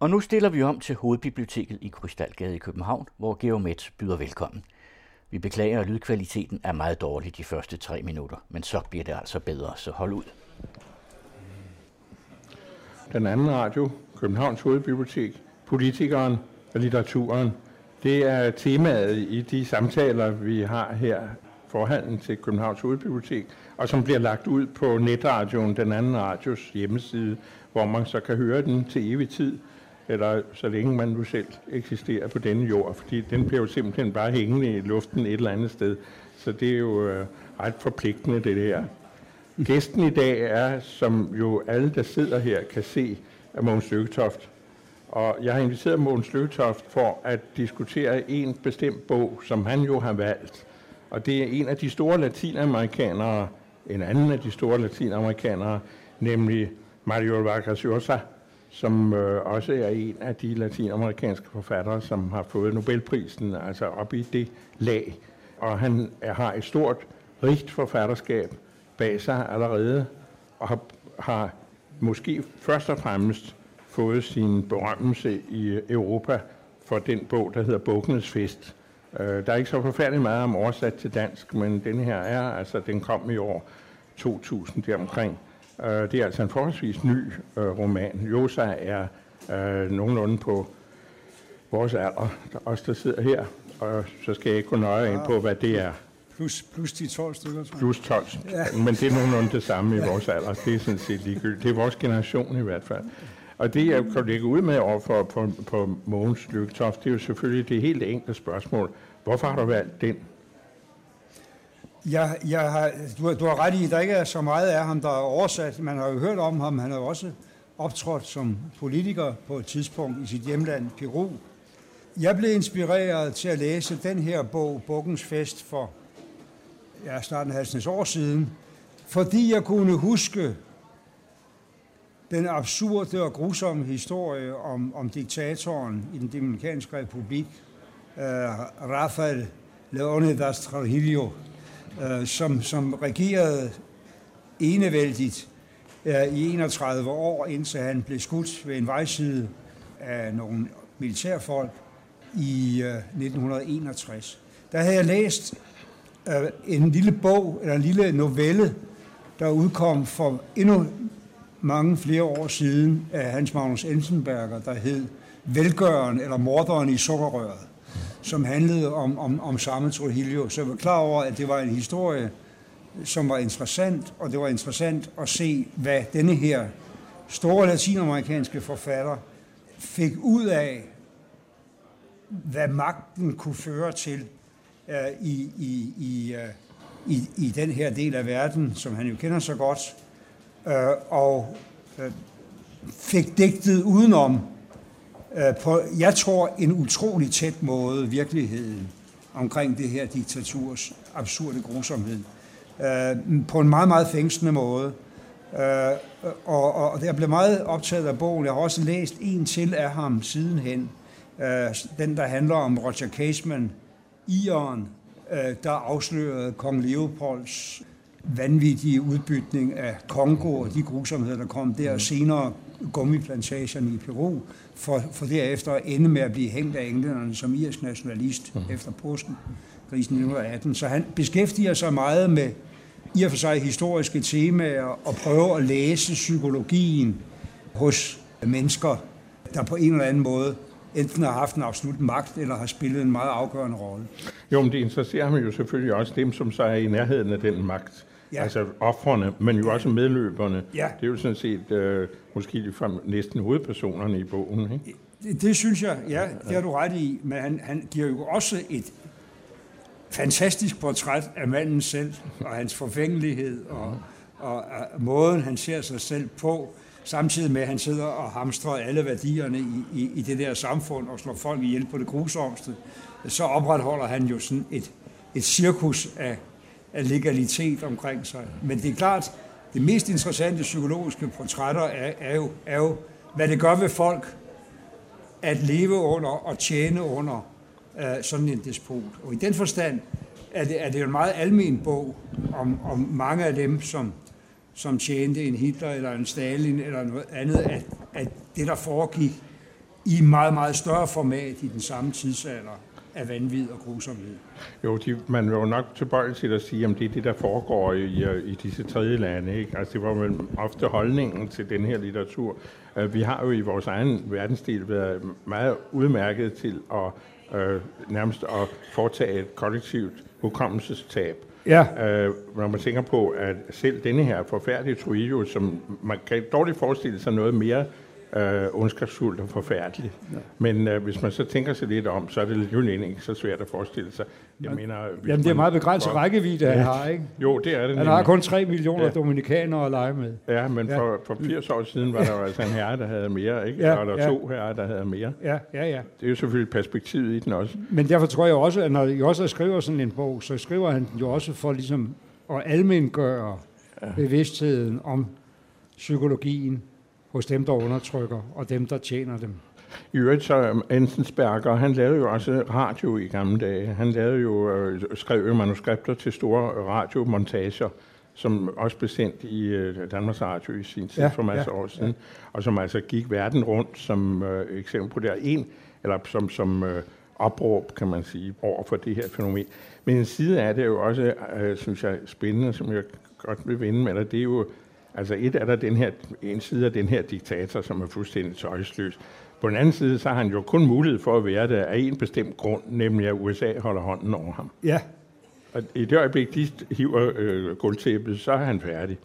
Og nu stiller vi om til Hovedbiblioteket i Krystalgade i København, hvor Geomet byder velkommen. Vi beklager, at lydkvaliteten er meget dårlig de første tre minutter, men så bliver det altså bedre, så hold ud. Den anden radio, Københavns Hovedbibliotek, politikeren og litteraturen, det er temaet i de samtaler, vi har her forhandlen til Københavns Hovedbibliotek, og som bliver lagt ud på netradioen, den anden radios hjemmeside, hvor man så kan høre den til evig tid, eller så længe man nu selv eksisterer på denne jord, fordi den bliver jo simpelthen bare hængende i luften et eller andet sted. Så det er jo øh, ret forpligtende, det her. Gæsten i dag er, som jo alle, der sidder her, kan se, er Mogens Lykketoft. Og jeg har inviteret Mogens Lykketoft for at diskutere en bestemt bog, som han jo har valgt. Og det er en af de store latinamerikanere, en anden af de store latinamerikanere, nemlig Mario Vargas Llosa, som øh, også er en af de latinamerikanske forfattere, som har fået Nobelprisen, altså op i det lag. Og han er, har et stort, rigt forfatterskab bag sig allerede, og har, har måske først og fremmest fået sin berømmelse i Europa for den bog, der hedder Bukkenes Fest. Øh, der er ikke så forfærdeligt meget om oversat til dansk, men den her er, altså den kom i år 2000 deromkring. Øh, det er altså en forholdsvis ny øh, roman. Josa er øh, nogenlunde på vores alder, os der sidder her, og så skal jeg ikke gå nøje ind på, hvad det er. Plus, plus de 12 stykker, tror jeg. Plus 12, ja. men det er nogenlunde det samme i vores alder. Det er sådan set ligegyldigt. Det er vores generation i hvert fald. Og det, jeg kan lægge ud med over for på, på Mogens Lyktoft, det er jo selvfølgelig det helt enkle spørgsmål. Hvorfor har du valgt den? Jeg, jeg har, du, du har ret i, at der ikke er så meget af ham, der er oversat. Man har jo hørt om ham. Han har jo også optrådt som politiker på et tidspunkt i sit hjemland, Peru. Jeg blev inspireret til at læse den her bog, Bukkens Fest, for ja, snart en halvsnes år siden, fordi jeg kunne huske den absurde og grusomme historie om, om diktatoren i den Dominikanske Republik, uh, Rafael Leonidas Trujillo, øh, som, som regerede enevældigt øh, i 31 år, indtil han blev skudt ved en vejside af nogle militærfolk i øh, 1961. Der havde jeg læst øh, en lille bog, eller en lille novelle, der udkom for endnu mange flere år siden af Hans Magnus Ensenberger, der hed Velgøren eller Morderen i Sukkerrøret, som handlede om, om, om samme Trujillo. Så jeg var klar over, at det var en historie, som var interessant, og det var interessant at se, hvad denne her store latinamerikanske forfatter fik ud af, hvad magten kunne føre til uh, i, i, i, uh, i, i den her del af verden, som han jo kender så godt, øh, og øh, fik digtet udenom på, jeg tror, en utrolig tæt måde virkeligheden omkring det her diktaturs absurde grusomhed. Øh, på en meget, meget fængslende måde. Øh, og, og, jeg blev meget optaget af bogen. Jeg har også læst en til af ham sidenhen. Øh, den, der handler om Roger Caseman, Iren, øh, der afslørede kong Leopolds vanvittige udbytning af Kongo og de grusomheder, der kom der, og senere gummiplantagen i Peru, for, for derefter at ende med at blive hængt af englænderne som irsk nationalist mm. efter påsken, krisen 1918. Så han beskæftiger sig meget med i og for sig historiske temaer og prøver at læse psykologien hos mennesker, der på en eller anden måde enten har haft en absolut magt, eller har spillet en meget afgørende rolle. Jo, men det interesserer ham jo selvfølgelig også dem, som så er i nærheden af den magt. Ja. Altså offrene, men jo også medløberne. Ja. Det er jo sådan set øh, måske ligefrem næsten hovedpersonerne i bogen. Ikke? Det, det synes jeg, ja, det har du ret i. Men han, han giver jo også et fantastisk portræt af manden selv, og hans forfængelighed, og, og, og måden, han ser sig selv på, samtidig med, at han sidder og hamstrer alle værdierne i, i, i det der samfund og slår folk ihjel på det grusomste, så opretholder han jo sådan et, et cirkus af af legalitet omkring sig. Men det er klart, det mest interessante psykologiske portrætter er, er, jo, er jo, hvad det gør ved folk at leve under og tjene under uh, sådan en despot. Og i den forstand er det, er det en meget almen bog om, om mange af dem, som, som tjente en Hitler eller en Stalin eller noget andet, at, at det, der foregik i meget, meget større format i den samme tidsalder af vanvid og grusomhed. Jo, de, man var jo nok tilbøjelig til at sige, om det er det, der foregår i, i disse tredje lande. Ikke? Altså, det var vel ofte holdningen til den her litteratur. Øh, vi har jo i vores egen verdensdel været meget udmærket til at øh, nærmest at foretage et kollektivt hukommelsestab. Ja. Øh, når man tænker på, at selv denne her forfærdelige Trujillo, som man kan dårligt forestille sig noget mere øh, ondskabsfuldt og forfærdeligt. Ja. Men øh, hvis man så tænker sig lidt om, så er det jo ikke så svært at forestille sig. Jeg ja. mener, Jamen, det er meget begrænset for, rækkevidde, han ja. har, ikke? Jo, det er det. Han nemlig. har kun 3 millioner ja. dominikanere at lege med. Ja, men ja. For, for 80 år siden var der jo altså en herre, der havde mere, ikke? Ja, og der ja. to herrer, der havde mere. Ja, ja, ja. Det er jo selvfølgelig perspektivet i den også. Men derfor tror jeg også, at når I også skriver sådan en bog, så skriver han den jo også for ligesom at almengøre ja. bevidstheden om psykologien hos dem, der undertrykker, og dem, der tjener dem. I øvrigt så Enzensberger, han lavede jo også radio i gamle dage. Han lavede jo, øh, skrev jo manuskripter til store radiomontager, som også blev sendt i øh, Danmarks Radio i sin tid ja, for masser ja, år siden, ja. og som altså gik verden rundt som øh, eksempel på der en, eller som, som øh, opråb, kan man sige, over for det her fænomen. Men en side af det er jo også, øh, synes jeg, spændende, som jeg godt vil vende med dig, det er jo Altså et er der den her, en side af den her diktator, som er fuldstændig tøjsløs. På den anden side, så har han jo kun mulighed for at være der af en bestemt grund, nemlig at USA holder hånden over ham. Ja. Og i det øjeblik, de hiver øh, guldtæppet, så er han færdig.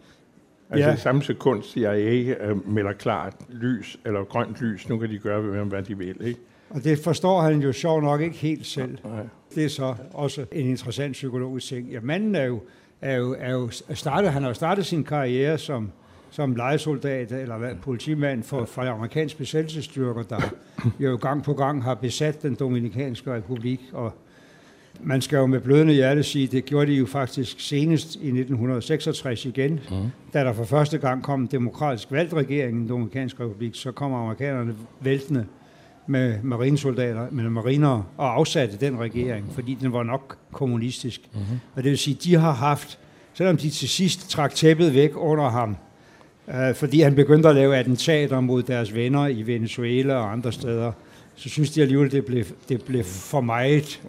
Altså ja. i samme sekund CIA øh, melder klart lys, eller grønt lys, nu kan de gøre, hvad de vil, ikke? Og det forstår han jo sjov nok ikke helt selv. Nej. Det er så også en interessant psykologisk ting. Ja, manden er jo er jo, er jo startet, han har jo startet sin karriere som, som lejesoldat eller hvad, politimand for, for amerikanske besættelsesstyrker, der jo gang på gang har besat den Dominikanske Republik. Og man skal jo med blødende hjerte sige, det gjorde de jo faktisk senest i 1966 igen, mm. da der for første gang kom en demokratisk valgt regering i den Dominikanske Republik, så kom amerikanerne væltende med marinesoldater, med mariner, og afsatte den regering, fordi den var nok kommunistisk. Mm-hmm. Og det vil sige, de har haft, selvom de til sidst trak tæppet væk under ham, øh, fordi han begyndte at lave attentater mod deres venner i Venezuela og andre steder, så synes de alligevel, det blev, det blev for meget.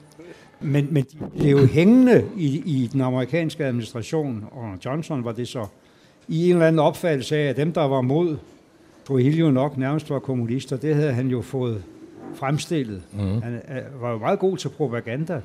Men, men de blev hængende i, i den amerikanske administration, og Johnson var det så, i en eller anden opfattelse af, at dem, der var mod Trujillo nok nærmest var kommunister, det havde han jo fået fremstillet. Mm. Han var jo meget god til propaganda.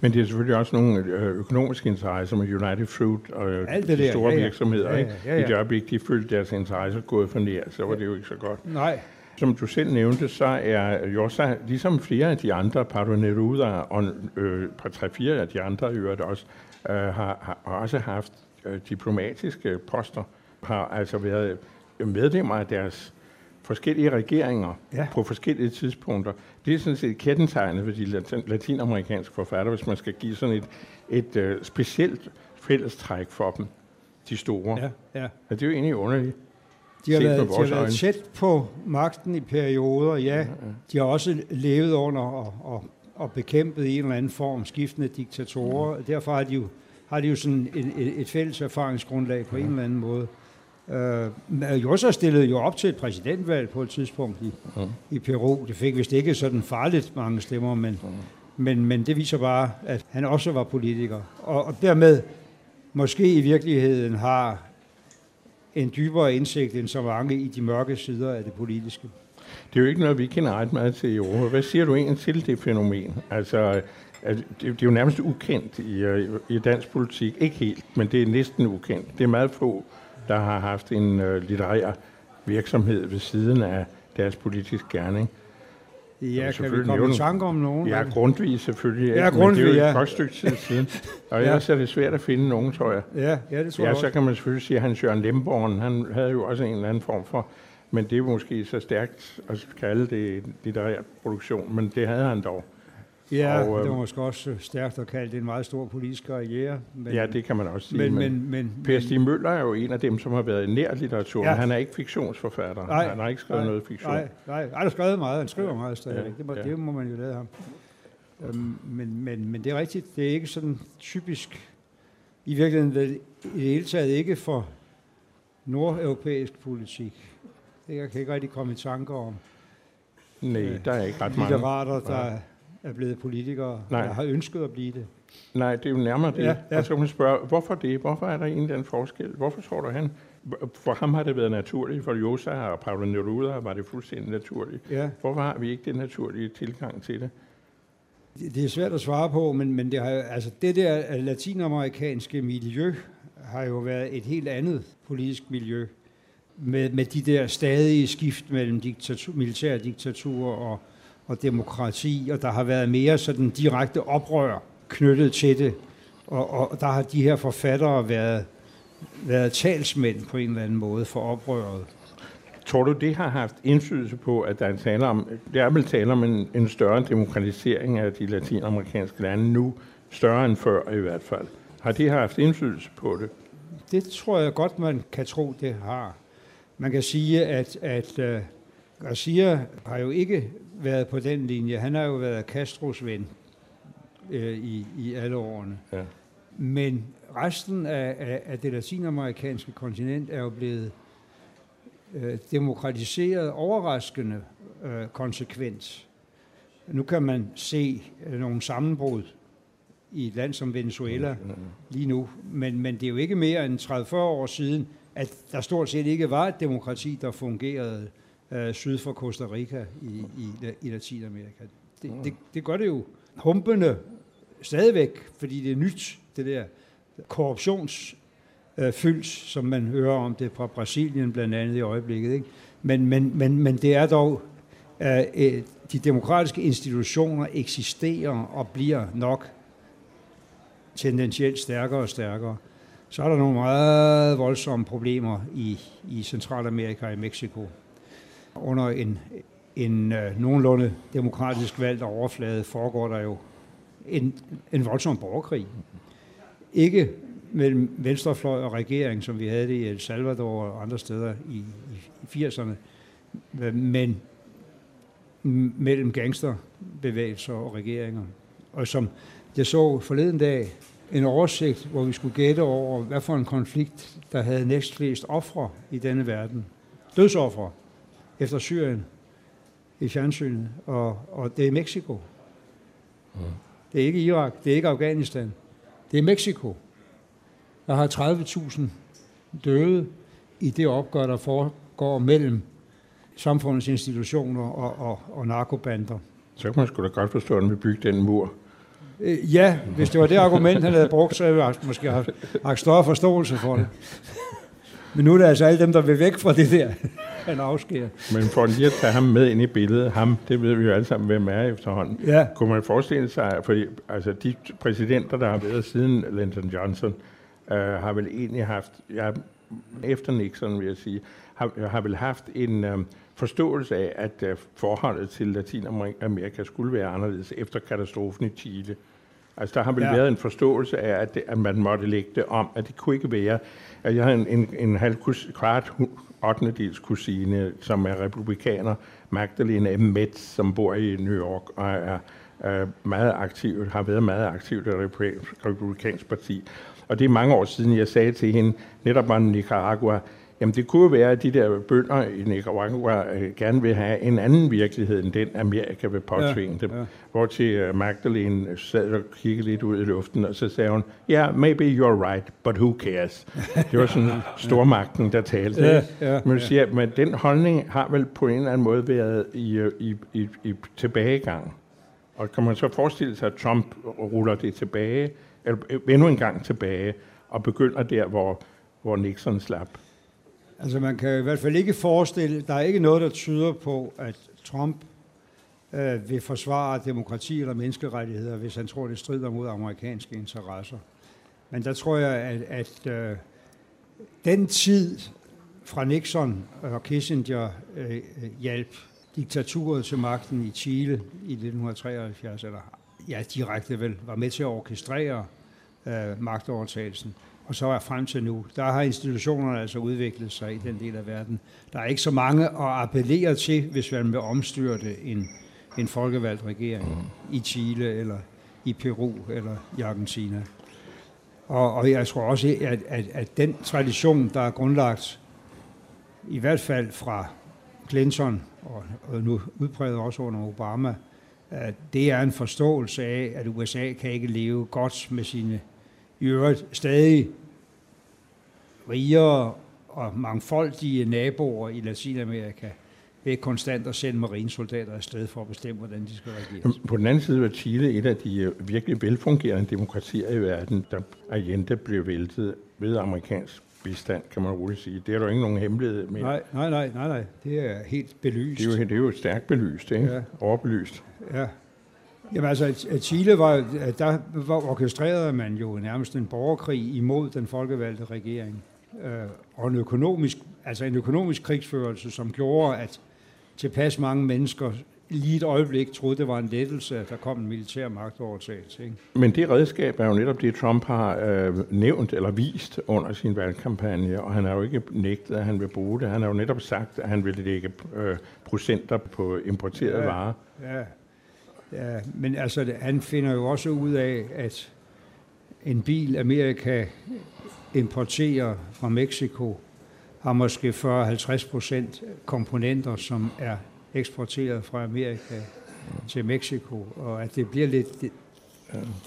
Men det er selvfølgelig også nogle øh, økonomiske interesser med United Fruit og Alt det de der. store ja. virksomheder. Ja, ja, ja, ja. I det øjeblik, de følte deres interesser gået for nær, så var det jo ikke så godt. Nej. Som du selv nævnte, så er Jossa, ligesom flere af de andre, Pablo Neruda og øh, tre-fire af de andre i øvrigt også, øh, har, har også haft øh, diplomatiske poster, har altså været medlemmer af deres forskellige regeringer ja. på forskellige tidspunkter. Det er sådan set kendetegnet for de latinamerikanske forfattere, hvis man skal give sådan et, et uh, specielt fællestræk for dem, de store. Ja, ja. ja det er jo egentlig underligt. De har, været, de har været tæt på magten i perioder, ja. ja, ja. De har også levet under og, og, og bekæmpet i en eller anden form skiftende diktatorer. Ja. Derfor har de jo, har de jo sådan et, et, et fælles erfaringsgrundlag på ja. en eller anden måde. Øh, Josser stillede jo op til et præsidentvalg på et tidspunkt i, mm. i Peru. Det fik vist ikke sådan farligt mange stemmer, men, mm. men, men det viser bare, at han også var politiker. Og, og dermed måske i virkeligheden har en dybere indsigt end så mange i de mørke sider af det politiske. Det er jo ikke noget, vi kender ret meget til i Europa. Hvad siger du egentlig til det fænomen? Altså, det, det er jo nærmest ukendt i, øh, i dansk politik. Ikke helt, men det er næsten ukendt. Det er meget få der har haft en øh, litterær virksomhed ved siden af deres politisk gerning. Ja, kan vi komme i tanke om nogen? Ja, grundvis selvfølgelig. Ja, grundvis, men det er jo et ja. godt stykke tid siden. Og ja. ellers er det svært at finde nogen, tror jeg. Ja, ja det tror ja, jeg så kan man selvfølgelig sige, at Hans Jørgen Lemborn, han havde jo også en eller anden form for, men det er måske så stærkt at kalde det litterær produktion, men det havde han dog. Ja, og, det var måske også stærkt at kalde det en meget stor politisk karriere. Men, ja, det kan man også sige. Men, men, men, per Stig Møller er jo en af dem, som har været i nær litteratur. Ja. Han er ikke fiktionsforfatter. Nej, han har ikke skrevet nej, noget fiktion. Nej, nej, han har skrevet meget. Han skriver ja, meget stadig. Ja, det, må, ja. det må man jo lade ham. Øhm, men, men, men det er rigtigt. Det er ikke sådan typisk, i virkeligheden i det hele taget ikke for nordeuropæisk politik. Det jeg kan ikke rigtig komme i tanke om Nej, der er ikke ret mange. litterater, der er blevet politikere, Nej. eller har ønsket at blive det. Nej, det er jo nærmere det. Ja, Ja. Og så kan man spørge, hvorfor det? Hvorfor er der en eller anden forskel? Hvorfor tror du han? For ham har det været naturligt, for Josa og Pablo Neruda var det fuldstændig naturligt. Ja. Hvorfor har vi ikke den naturlige tilgang til det? Det er svært at svare på, men, men det, har, altså det der latinamerikanske miljø har jo været et helt andet politisk miljø, med, med de der stadige skift mellem diktatur, militærdiktaturer og, og demokrati, og der har været mere sådan direkte oprør knyttet til det, og, og der har de her forfattere været, været talsmænd på en eller anden måde for oprøret. Tror du, det har haft indflydelse på, at der er tale om, der er vel tale om en, en større demokratisering af de latinamerikanske lande nu, større end før i hvert fald. Har det haft indflydelse på det? Det tror jeg godt, man kan tro, det har. Man kan sige, at, at uh, Garcia har jo ikke været på den linje. Han har jo været Castros ven uh, i, i alle årene. Ja. Men resten af, af, af det latinamerikanske kontinent er jo blevet uh, demokratiseret overraskende uh, konsekvent. Nu kan man se uh, nogle sammenbrud i et land som Venezuela lige nu, men, men det er jo ikke mere end 30-40 år siden, at der stort set ikke var et demokrati, der fungerede øh, syd for Costa Rica i, i, i Latinamerika. Det, det, det gør det jo humpende stadigvæk, fordi det er nyt, det der korruptionsfylds, som man hører om det fra Brasilien blandt andet i øjeblikket. Ikke? Men, men, men, men det er dog, øh, øh, de demokratiske institutioner eksisterer og bliver nok tendentielt stærkere og stærkere. Så er der nogle meget voldsomme problemer i, i Centralamerika og i Mexico. Under en, en øh, nogenlunde demokratisk valgt overflade foregår der jo en, en voldsom borgerkrig. Ikke mellem venstrefløj og regering, som vi havde det i El Salvador og andre steder i, i, 80'erne, men mellem gangsterbevægelser og regeringer. Og som jeg så forleden dag en oversigt, hvor vi skulle gætte over, hvad for en konflikt, der havde næstflest ofre i denne verden. Dødsoffre efter Syrien i fjernsynet, og, og det er Mexico. Det er ikke Irak, det er ikke Afghanistan. Det er Mexico. Der har 30.000 døde i det opgør, der foregår mellem samfundets institutioner og, og, og narkobander. Så kan man sgu da godt forstå, at man bygge den mur. Øh, Ja, hvis det var det argument, han havde brugt, så havde jeg måske haft, haft større forståelse for det. Men nu er det altså alle dem, der vil væk fra det der, han afsker. Men for lige at tage ham med ind i billedet, ham, det ved vi jo alle sammen, hvem er efterhånden. Ja. Kunne man forestille sig, for altså, de præsidenter, der har været siden Lyndon Johnson, øh, har vel egentlig haft, ja, efter Nixon vil jeg sige, har, har vel haft en øh, forståelse af, at øh, forholdet til Latinamerika skulle være anderledes efter katastrofen i Chile. Altså, der har vel Ja. været en forståelse af, at, det, at man måtte lægge det om, at det kunne ikke være... At jeg har en, en, en halv kus, kvart, hu- 8. dels kusine, som er republikaner, Magdalena M. Metz, som bor i New York og er, er meget aktiv, har været meget aktiv i det republik- republikanske parti. Og det er mange år siden, jeg sagde til hende, netop om Nicaragua, Jamen det kunne jo være, at de der bønder i Nicaragua øh, gerne vil have en anden virkelighed, end den Amerika vil påtvinge Ja, dem. ja. Hvor til øh, Magdalene sad og kiggede lidt ud i luften, og så sagde hun, ja, yeah, maybe you're right, but who cares? Det var sådan stormagten, der talte. Ja, ja, Men, ja. siger, men den holdning har vel på en eller anden måde været i, øh, i, i, i tilbagegang. Og kan man så forestille sig, at Trump ruller det tilbage, eller øh, endnu en gang tilbage, og begynder der, hvor, hvor Nixon slap? Altså man kan i hvert fald ikke forestille, der er ikke noget, der tyder på, at Trump øh, vil forsvare demokrati eller menneskerettigheder, hvis han tror, det strider mod amerikanske interesser. Men der tror jeg, at, at øh, den tid fra Nixon og Kissinger øh, øh hjalp diktaturet til magten i Chile i 1973, eller ja, direkte vel, var med til at orkestrere øh, magtovertagelsen. Og så er frem til nu, der har institutionerne altså udviklet sig i den del af verden. Der er ikke så mange at appellere til, hvis man vil omstyrte en, en folkevalgt regering i Chile, eller i Peru, eller i Argentina. Og, og jeg tror også, at, at, at den tradition, der er grundlagt, i hvert fald fra Clinton og, og nu udpræget også under Obama, at det er en forståelse af, at USA kan ikke leve godt med sine i øvrigt stadig rigere og mangfoldige naboer i Latinamerika ved konstant at sende marinesoldater afsted for at bestemme, hvordan de skal regere. På den anden side var Chile et af de øh, virkelig velfungerende demokratier i verden, der Allende blev væltet ved amerikansk bistand, kan man roligt sige. Det er der jo ikke nogen hemmelighed med. Nej, nej, nej, nej, nej. Det er helt belyst. Det er jo, det er jo stærkt belyst, ikke? Ja. Overbelyst. Ja. Jamen altså, Chile var, der var orkestrerede man jo nærmest en borgerkrig imod den folkevalgte regering. Øh, og en økonomisk, altså en økonomisk krigsførelse, som gjorde, at tilpas mange mennesker lige et øjeblik troede, det var en lettelse, at der kom en militær magtovertagelse. Ikke? Men det redskab er jo netop det, Trump har øh, nævnt eller vist under sin valgkampagne, og han har jo ikke nægtet, at han vil bruge det. Han har jo netop sagt, at han vil lægge øh, procenter på importerede ja, varer. Ja. Ja, men altså, han finder jo også ud af, at en bil, Amerika importerer fra Mexico, har måske 40-50 procent komponenter, som er eksporteret fra Amerika til Mexico, og at det bliver lidt, det,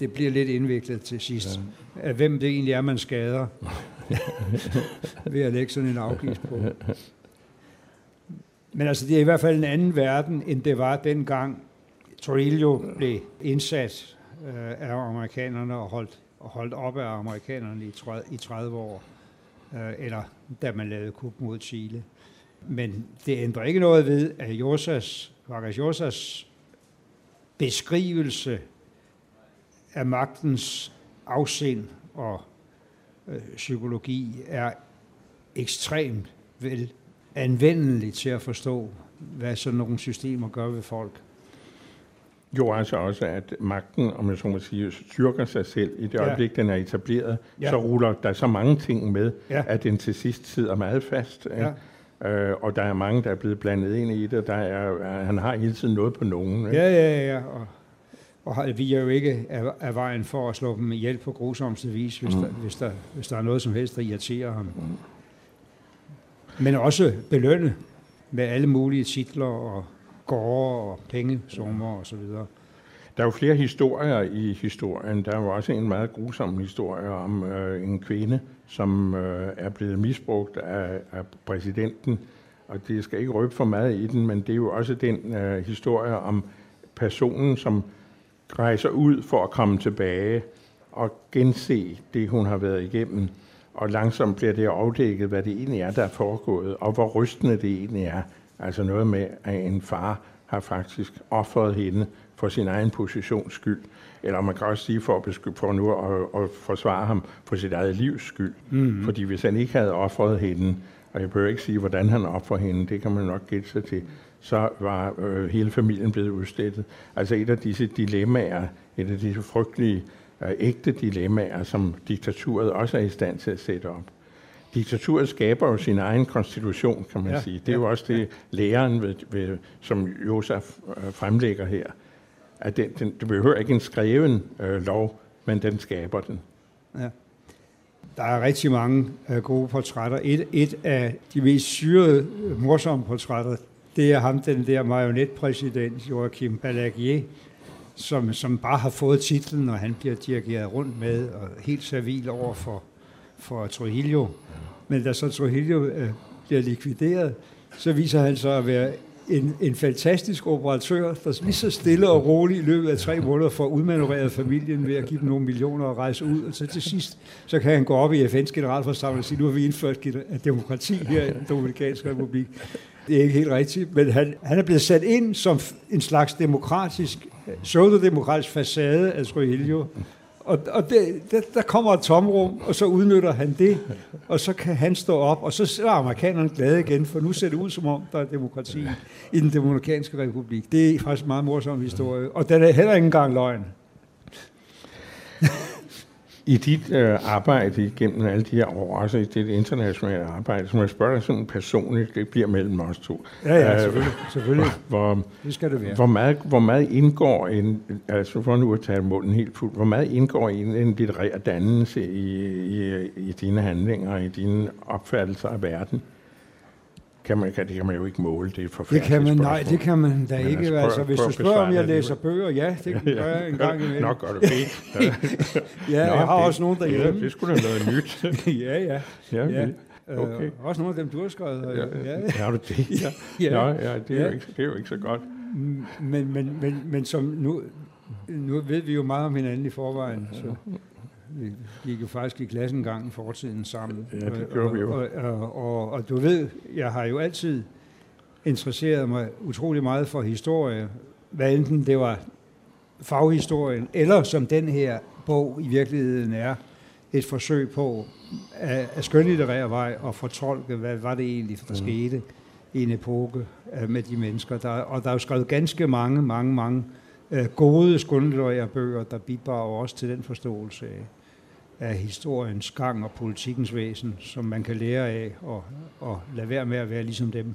det bliver lidt indviklet til sidst. Ja. Hvem det egentlig er, man skader ved at lægge sådan en afgift på. Men altså, det er i hvert fald en anden verden, end det var dengang Torillo blev indsat øh, af amerikanerne og holdt, holdt op af amerikanerne i 30, i 30 år, øh, eller da man lavede kup mod Chile. Men det ændrer ikke noget ved, at Josas, Vargas Josas beskrivelse af magtens afsind og øh, psykologi er ekstremt vel anvendelig til at forstå, hvad sådan nogle systemer gør ved folk. Jo, altså også, at magten, om jeg så må sige, styrker sig selv i det ja. øjeblik, den er etableret, ja. så ruller der så mange ting med, ja. at den til sidst sidder meget fast. Ja. Øh, og der er mange, der er blevet blandet ind i det. Der er, han har hele tiden noget på nogen. Ikke? Ja, ja, ja. Og, og vi er jo ikke af, af vejen for at slå dem ihjel på grusomste vis, hvis, mm. der, hvis, der, hvis der er noget som helst, der irriterer ham. Mm. Men også belønne med alle mulige titler og gårde og pengesummer og så videre. Der er jo flere historier i historien. Der er jo også en meget grusom historie om øh, en kvinde, som øh, er blevet misbrugt af, af præsidenten. Og det skal ikke røbe for meget i den, men det er jo også den øh, historie om personen, som rejser ud for at komme tilbage og gense det, hun har været igennem. Og langsomt bliver det afdækket, hvad det egentlig er, der er foregået, og hvor rystende det egentlig er. Altså noget med, at en far har faktisk offret hende for sin egen positions skyld. Eller man kan også sige for, at, for nu at, at forsvare ham for sit eget livs skyld. Mm-hmm. Fordi hvis han ikke havde offret hende, og jeg behøver ikke sige, hvordan han offrede hende, det kan man nok gætte sig til, så var øh, hele familien blevet udslettet. Altså et af disse dilemmaer, et af disse frygtelige, øh, ægte dilemmaer, som diktaturet også er i stand til at sætte op. Diktaturet skaber jo sin egen konstitution, kan man ja, sige. Det er ja, jo også det, ja. læreren, ved, ved, som Josef øh, fremlægger her at den, den, det behøver ikke en skreven øh, lov, men den skaber den. Ja. Der er rigtig mange øh, gode portrætter. Et, et af de mest syrede, morsomme portrætter, det er ham, den der marionetpræsident, Joachim Balaguer, som, som bare har fået titlen, og han bliver dirigeret rundt med, og helt servil over for, for Trujillo. Men da så Trujillo øh, bliver likvideret, så viser han sig at være en, en fantastisk operatør, der lige så stille og roligt i løbet af tre måneder får udmanøvreret familien ved at give dem nogle millioner og rejse ud. Og så til sidst, så kan han gå op i FN's generalforsamling og sige, nu har vi indført demokrati her i den Dominikanske Republik. Det er ikke helt rigtigt, men han, han er blevet sat ind som en slags demokratisk, øh, pseudodemokratisk facade af Trujillo, og, og det, det, der kommer et tomrum, og så udnytter han det, og så kan han stå op, og så er amerikanerne glade igen, for nu ser det ud som om, der er demokrati i den Dominikanske Republik. Det er faktisk en meget morsom historie, og den er heller ikke engang løgn. I dit øh, arbejde gennem alle de her år, også i dit internationale arbejde, som jeg spørger dig sådan personligt, det bliver mellem os to. Ja, ja, øh, selvfølgelig. selvfølgelig. Hvor, det skal det være. Hvor meget, hvor meget indgår en, altså for nu at tage munden helt fuldt, hvor meget indgår i en, en litterær dannelse i, i, i dine handlinger, i dine opfattelser af verden? Kan man, kan, det kan man jo ikke måle, det er Det kan man, nej, det kan man da Men ikke. Altså, prøv, altså, hvis du spørger, om jeg læser bøger, ja, det kan ja, jeg en gang imellem. Nok gør du det. ja, Nå, jeg har det, også nogen derhjemme. Ja, det skulle da noget nyt. ja, ja. ja, ja. Okay. Øh, også nogle af dem, du har skrevet. Ja, ja. Har du det? Ja, ja. ja, ja det, er ja. Jo ikke, det er jo ikke så godt. Men, men, men, men som nu, nu ved vi jo meget om hinanden i forvejen, så vi gik jo faktisk i klassen en gang i fortiden sammen. Ja, det gjorde vi jo. Og, og, og, og du ved, jeg har jo altid interesseret mig utrolig meget for historie, hvad enten det var faghistorien, eller som den her bog i virkeligheden er, et forsøg på at, at skønlitterære vej og fortolke, hvad var det egentlig, der mm. skete i en epoke uh, med de mennesker. Der, og der er jo skrevet ganske mange, mange, mange uh, gode skønlitterære bøger, der bidrager også til den forståelse af, af historiens gang og politikens væsen, som man kan lære af og, og lade være med at være ligesom dem.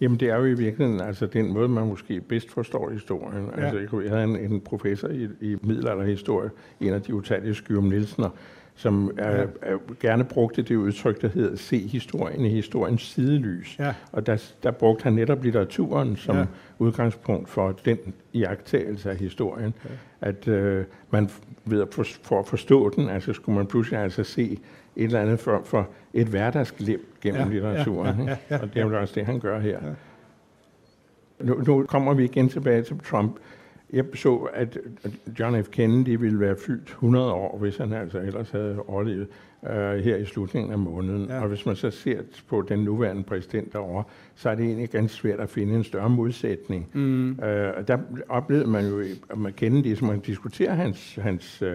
Jamen det er jo i virkeligheden altså den måde, man måske bedst forstår historien. Ja. Altså, jeg havde en, en professor i, i middelalderhistorie, en af de utallige Skyrum Nielsener, som er, er, gerne brugte det udtryk, der hedder se historien i historiens sidelys. Ja. Og der, der brugte han netop litteraturen som ja. udgangspunkt for den iagtagelse af historien. Ja. At øh, man ved at for, for at forstå den, altså skulle man pludselig altså se et eller andet for, for et hverdagsliv gennem ja, litteraturen. Ja, ja, ja, ja, og det er jo også det, han gør her. Ja. Nu, nu kommer vi igen tilbage til Trump. Jeg så, at John F. Kennedy ville være fyldt 100 år, hvis han altså ellers havde overlevet uh, her i slutningen af måneden. Ja. Og hvis man så ser på den nuværende præsident derovre, så er det egentlig ganske svært at finde en større modsætning. Mm. Uh, der oplevede man jo, at man Kennedy, som man diskuterer hans, hans uh,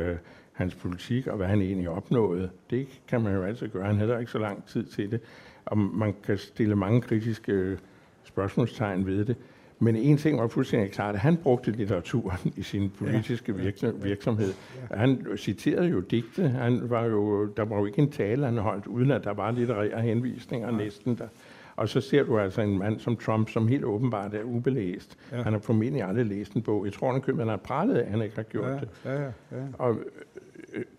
hans politik og hvad han egentlig opnåede. Det kan man jo altid gøre. Han havde ikke så lang tid til det, og man kan stille mange kritiske spørgsmålstegn ved det. Men en ting var fuldstændig klart, at han brugte litteraturen i sin politiske virksomhed. Han citerede jo digte. Han var jo, der var jo ikke en tale, han holdt, uden at der var litterære henvisninger næsten der. Og så ser du altså en mand som Trump, som helt åbenbart er ubelæst. Ja. Han har formentlig aldrig læst en bog. Jeg tror, han, han har pralet af, at han ikke har gjort ja, det. Ja, ja. Og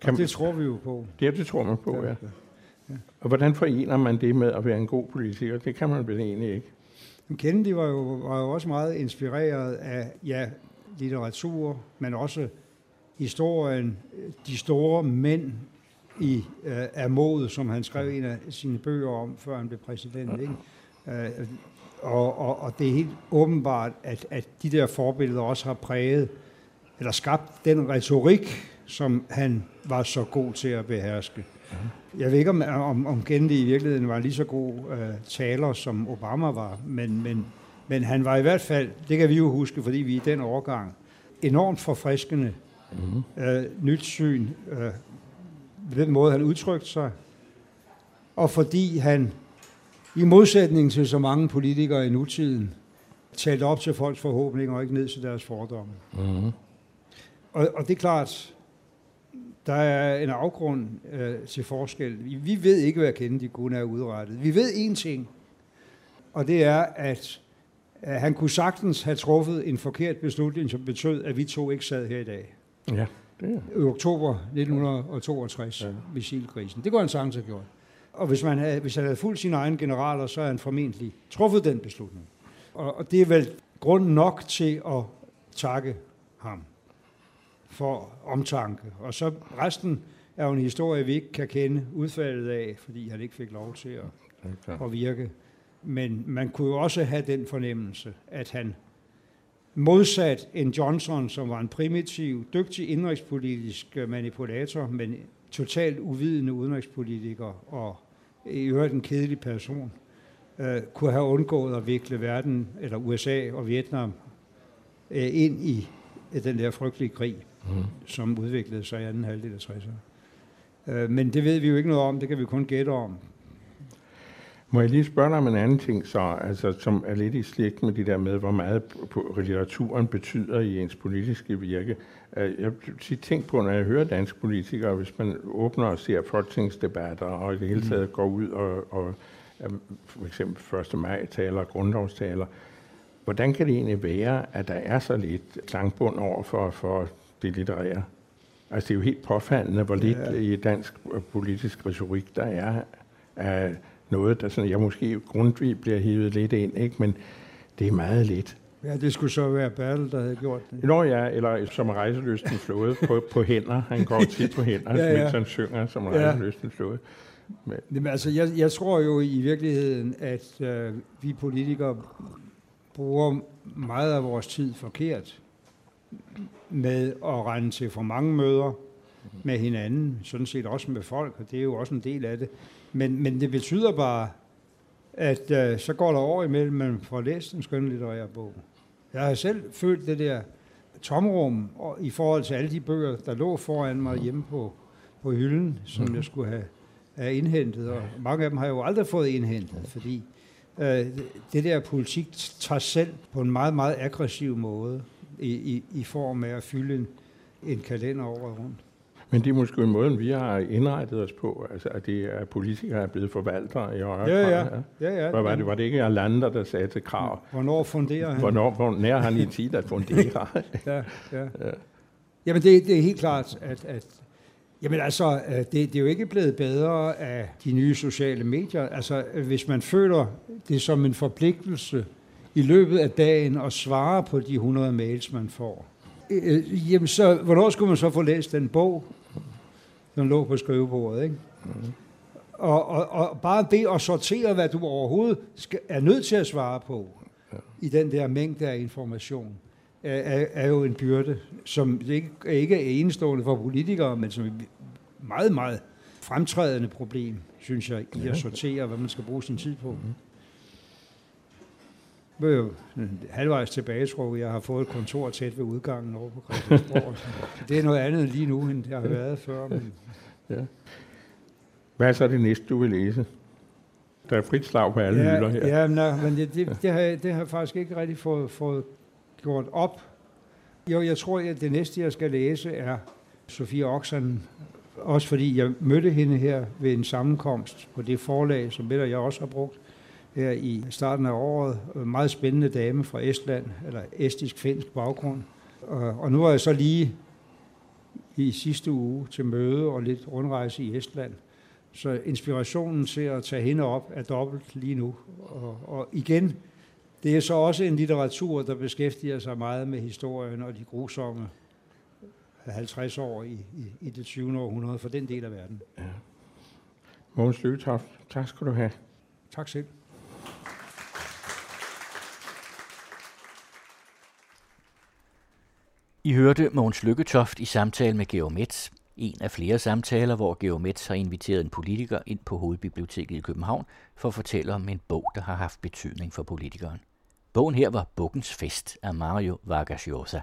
kan, og det tror vi jo på. Det, det tror man på, ja. ja. ja. Og hvordan forener man det med at være en god politiker? Det kan man vel egentlig ikke. Kennedy var jo, var jo også meget inspireret af ja, litteratur, men også historien, de store mænd i øh, af mod, som han skrev en af sine bøger om, før han blev præsident. Ikke? Øh, og, og, og det er helt åbenbart, at, at de der forbilleder også har præget, eller skabt den retorik, som han var så god til at beherske. Jeg ved ikke, om, om, om Kennedy i virkeligheden var lige så god uh, taler, som Obama var, men, men, men han var i hvert fald, det kan vi jo huske, fordi vi i den overgang, enormt forfriskende, mm-hmm. uh, nyt syn, uh, den måde, han udtrykte sig, og fordi han, i modsætning til så mange politikere i nutiden, talte op til folks forhåbninger og ikke ned til deres fordomme. Mm-hmm. Og, og det er klart, der er en afgrund øh, til forskel. Vi ved ikke, hvad Kennedy kunne have udrettet. Vi ved én ting, og det er, at øh, han kunne sagtens have truffet en forkert beslutning, som betød, at vi to ikke sad her i dag. Ja, det er. I oktober 1962, ja. missilkrisen. Det kunne han sagtens have gjort. Og hvis, man havde, hvis han havde fulgt sine egne generaler, så havde han formentlig truffet den beslutning. Og, og det er vel grund nok til at takke ham for omtanke. Og så resten er jo en historie, vi ikke kan kende udfaldet af, fordi han ikke fik lov til at, okay. at virke. Men man kunne jo også have den fornemmelse, at han modsat en Johnson, som var en primitiv, dygtig indrigspolitisk manipulator, men totalt uvidende udenrigspolitiker og i øvrigt en kedelig person, øh, kunne have undgået at vikle verden, eller USA og Vietnam, øh, ind i den der frygtelige krig mm. som udviklede sig i anden halvdel af 60'erne. Øh, men det ved vi jo ikke noget om, det kan vi kun gætte om. Må jeg lige spørge dig om en anden ting, så, altså, som er lidt i slægt med det der med, hvor meget litteraturen betyder i ens politiske virke. Øh, jeg har tænkt på, når jeg hører danske politikere, hvis man åbner og ser folketingsdebatter, og i det hele mm. taget går ud og, og for eksempel 1. maj taler, grundlovstaler, hvordan kan det egentlig være, at der er så lidt klangbund over for, for det litterære. Altså det er jo helt påfaldende, hvor lidt ja. i dansk politisk retorik der er af noget, der sådan, jeg måske grundvis bliver hivet lidt ind, ikke? men det er meget lidt. Ja, det skulle så være Bertel, der havde gjort det. Nå ja, eller som rejseløsten flåde på, på hænder. Han går tit på hænder, ja, ja. mens han synger som rejseløsten flåde. Men. Jamen, altså, jeg, jeg tror jo i virkeligheden, at øh, vi politikere bruger meget af vores tid forkert med at rende til for mange møder med hinanden, sådan set også med folk, og det er jo også en del af det. Men, men det betyder bare, at øh, så går der over imellem, man får læst en skønlitterær bog. Jeg har selv følt det der tomrum og, i forhold til alle de bøger, der lå foran mig hjemme på, på hylden, som mm. jeg skulle have, have indhentet. Og mange af dem har jeg jo aldrig fået indhentet, fordi øh, det der politik tager selv på en meget, meget aggressiv måde i, i, i form af at fylde en, en kalender over rundt. Men det er måske en måde, vi har indrettet os på, altså at det er politikere er blevet forvaltere i højere ja, ja. ja, ja. Var, var, det, var det ikke Erlander, der sagde til krav? Hvornår funderer han? Hvornår, hvornår han i tid at fundere? ja, ja. ja. Jamen det, det er helt klart, at, at Jamen altså, det, det er jo ikke blevet bedre af de nye sociale medier. Altså, hvis man føler det som en forpligtelse i løbet af dagen at svare på de 100 mails, man får, øh, jamen så, hvornår skulle man så få læst den bog, som lå på skrivebordet, ikke? Mm. Og, og, og bare det at sortere, hvad du overhovedet skal, er nødt til at svare på ja. i den der mængde af information, er, er jo en byrde, som ikke, ikke er enestående for politikere, men som er et meget, meget fremtrædende problem, synes jeg, i at sortere, hvad man skal bruge sin tid på. Mm. Er jo halvvejs tilbage, tror jeg. Jeg har fået et kontor tæt ved udgangen over på Christiansborg. det er noget andet lige nu, end det har været før. Men... Ja. Hvad er så det næste, du vil læse? Der er frit slag på alle ja, hylder her. Ja, nej, men det, det, det, har, det har jeg faktisk ikke rigtig fået, fået gjort op. Jo, jeg tror, at det næste, jeg skal læse, er Sofie Oxen. Også fordi jeg mødte hende her ved en sammenkomst på det forlag, som jeg også har brugt her i starten af året. En meget spændende dame fra Estland, eller estisk-finsk baggrund. Og nu er jeg så lige i sidste uge til møde og lidt rundrejse i Estland. Så inspirationen til at tage hende op er dobbelt lige nu. Og, og igen, det er så også en litteratur, der beskæftiger sig meget med historien og de grusomme 50 år i, i, i det 20. århundrede for den del af verden. Ja. Mogens Løgetoft, tak skal du have. Tak selv. I hørte Mogens Lykketoft i samtale med Georg Metz. En af flere samtaler, hvor Georg Metz har inviteret en politiker ind på Hovedbiblioteket i København for at fortælle om en bog, der har haft betydning for politikeren. Bogen her var Bukkens Fest af Mario Vargas Llosa.